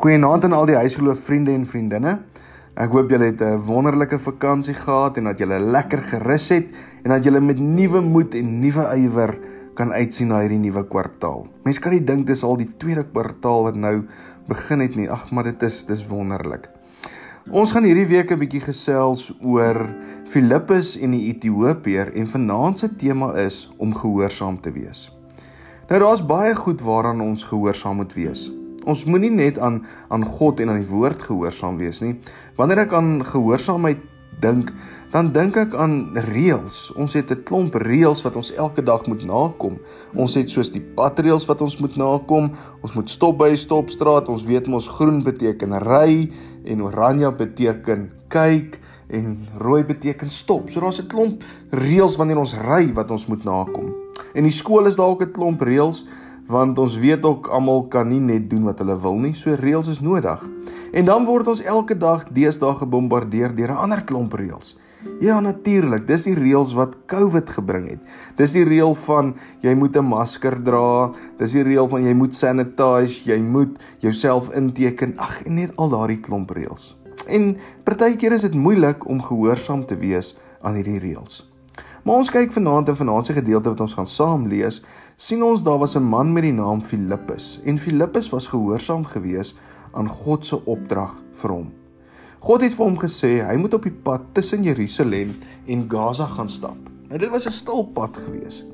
Goeienaand aan al die huisgeloof vriende en vriendinne. Ek hoop julle het 'n wonderlike vakansie gehad en dat julle lekker gerus het en dat julle met nuwe moed en nuwe ywer kan uitsien na hierdie nuwe kwartaal. Mense kan nie dink dis al die tweede kwartaal wat nou begin het nie. Ag, maar dit is dis wonderlik. Ons gaan hierdie week 'n bietjie gesels oor Filippus en die Ethiopiër en vanaand se tema is om gehoorsaam te wees. Nou daar's baie goed waaraan ons gehoorsaam moet wees. Ons moenie net aan aan God en aan die woord gehoorsaam wees nie. Wanneer ek aan gehoorsaamheid dink, dan dink ek aan reëls. Ons het 'n klomp reëls wat ons elke dag moet nakom. Ons het soos die padreëls wat ons moet nakom. Ons moet stop by 'n stopstraat. Ons weet mos groen beteken ry en oranje beteken kyk en rooi beteken stop. So daar's 'n klomp reëls wanneer ons ry wat ons moet nakom. En die skool is dalk 'n klomp reëls want ons weet ook almal kan nie net doen wat hulle wil nie. So reëls is nodig. En dan word ons elke dag deesdae gebombardeer deur 'n ander klomp reëls. Ja natuurlik, dis die reëls wat COVID gebring het. Dis die reël van jy moet 'n masker dra, dis die reël van jy moet sanitize, jy moet jouself inteken. Ag, en net al daardie klomp reëls. En partykeer is dit moeilik om gehoorsaam te wees aan hierdie reëls. Maar ons kyk vanaand in vanaand se gedeelte wat ons gaan saam lees, sien ons daar was 'n man met die naam Filippus en Filippus was gehoorsaam geweest aan God se opdrag vir hom. God het vir hom gesê hy moet op die pad tussen Jerusalem en Gaza gaan stap. Nou dit was 'n stil pad geweest.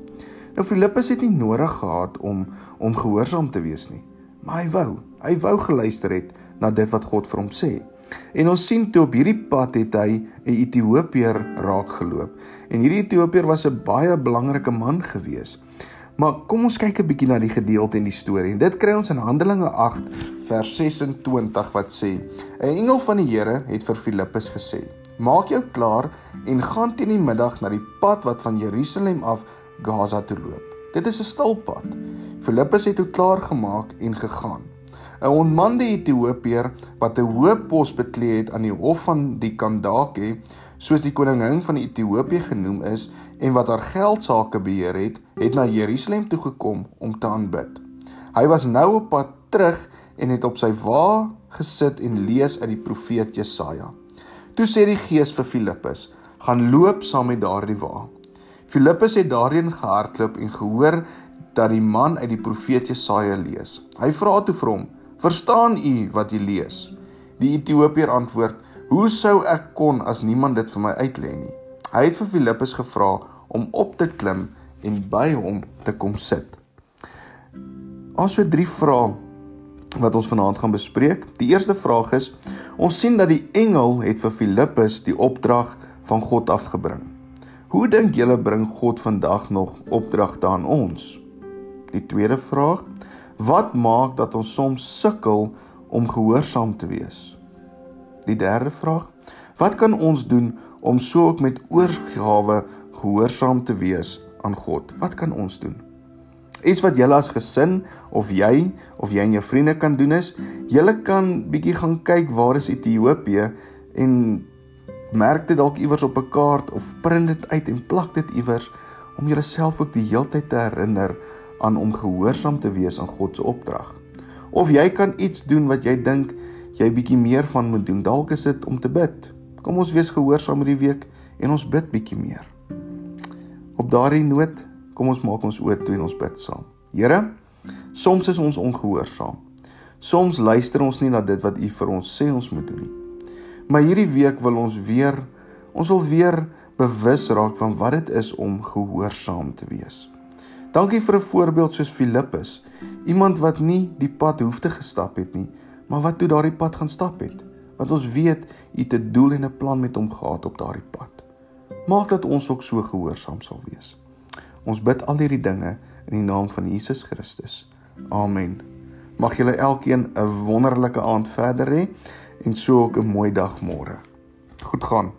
Nou Filippus het nie nodig gehad om om gehoorsaam te wees nie, maar hy wou. Hy wou geluister het na dit wat God vir hom sê. En ons sien toe op hierdie pad het hy 'n Ethiopiër raakgeloop. En hierdie Ethiopiër was 'n baie belangrike man gewees. Maar kom ons kyk 'n bietjie na die gedeelte in die storie. En dit kry ons in Handelinge 8 vers 26 wat sê: 'n Engel van die Here het vir Filippus gesê: "Maak jou klaar en gaan teen die middag na die pad wat van Jerusalem af Gaza toe loop. Dit is 'n stil pad." Filippus het toe klaar gemaak en gegaan. 'n onmande Ethiopiër wat 'n hoë pos beklee het aan die hof van die Kandake, soos die koningin van Ethiopië genoem is en wat haar geld sake beheer het, het na Jerusalem toe gekom om te aanbid. Hy was nou op pad terug en het op sy wa gesit en lees uit die profeet Jesaja. Toe sê die Gees vir Filippus: "Gaan loop saam met daardie wa." Filippus het daarheen gehardloop en gehoor dat die man uit die profeet Jesaja lees. Hy vra toe vir hom: Verstaan u wat u lees? Die Ethiopier antwoord: Hoe sou ek kon as niemand dit vir my uitlê nie? Hy het vir Filippus gevra om op te klim en by hom te kom sit. Ons het drie vrae wat ons vanaand gaan bespreek. Die eerste vraag is: Ons sien dat die engel het vir Filippus die opdrag van God afgebring. Hoe dink julle bring God vandag nog opdragte aan ons? Die tweede vraag: Wat maak dat ons soms sukkel om gehoorsaam te wees? Die derde vraag: Wat kan ons doen om so ook met oorgawe gehoorsaam te wees aan God? Wat kan ons doen? Iets wat julle as gesin of jy of jy en jou vriende kan doen is, julle kan bietjie gaan kyk waar is Ethiopië en merk dit dalk iewers op 'n kaart of print dit uit en plak dit iewers om jouself ook die heeltyd te herinner aan om gehoorsaam te wees aan God se opdrag. Of jy kan iets doen wat jy dink jy bietjie meer van moet doen. Dalk is dit om te bid. Kom ons wees gehoorsaam hierdie week en ons bid bietjie meer. Op daardie noot, kom ons maak ons oë toe en ons bid saam. Here, soms is ons ongehoorsaam. Soms luister ons nie na dit wat U vir ons sê ons moet doen nie. Maar hierdie week wil ons weer ons wil weer bewus raak van wat dit is om gehoorsaam te wees. Dankie vir 'n voorbeeld soos Filippus, iemand wat nie die pad hoef te gestap het nie, maar wat toe daardie pad gaan stap het, want ons weet u het 'n doel en 'n plan met hom gehad op daardie pad. Maak dat ons ook so gehoorsaam sal wees. Ons bid al hierdie dinge in die naam van Jesus Christus. Amen. Mag julle elkeen 'n wonderlike aand verder hê en so ook 'n mooi dag môre. Goed gaan.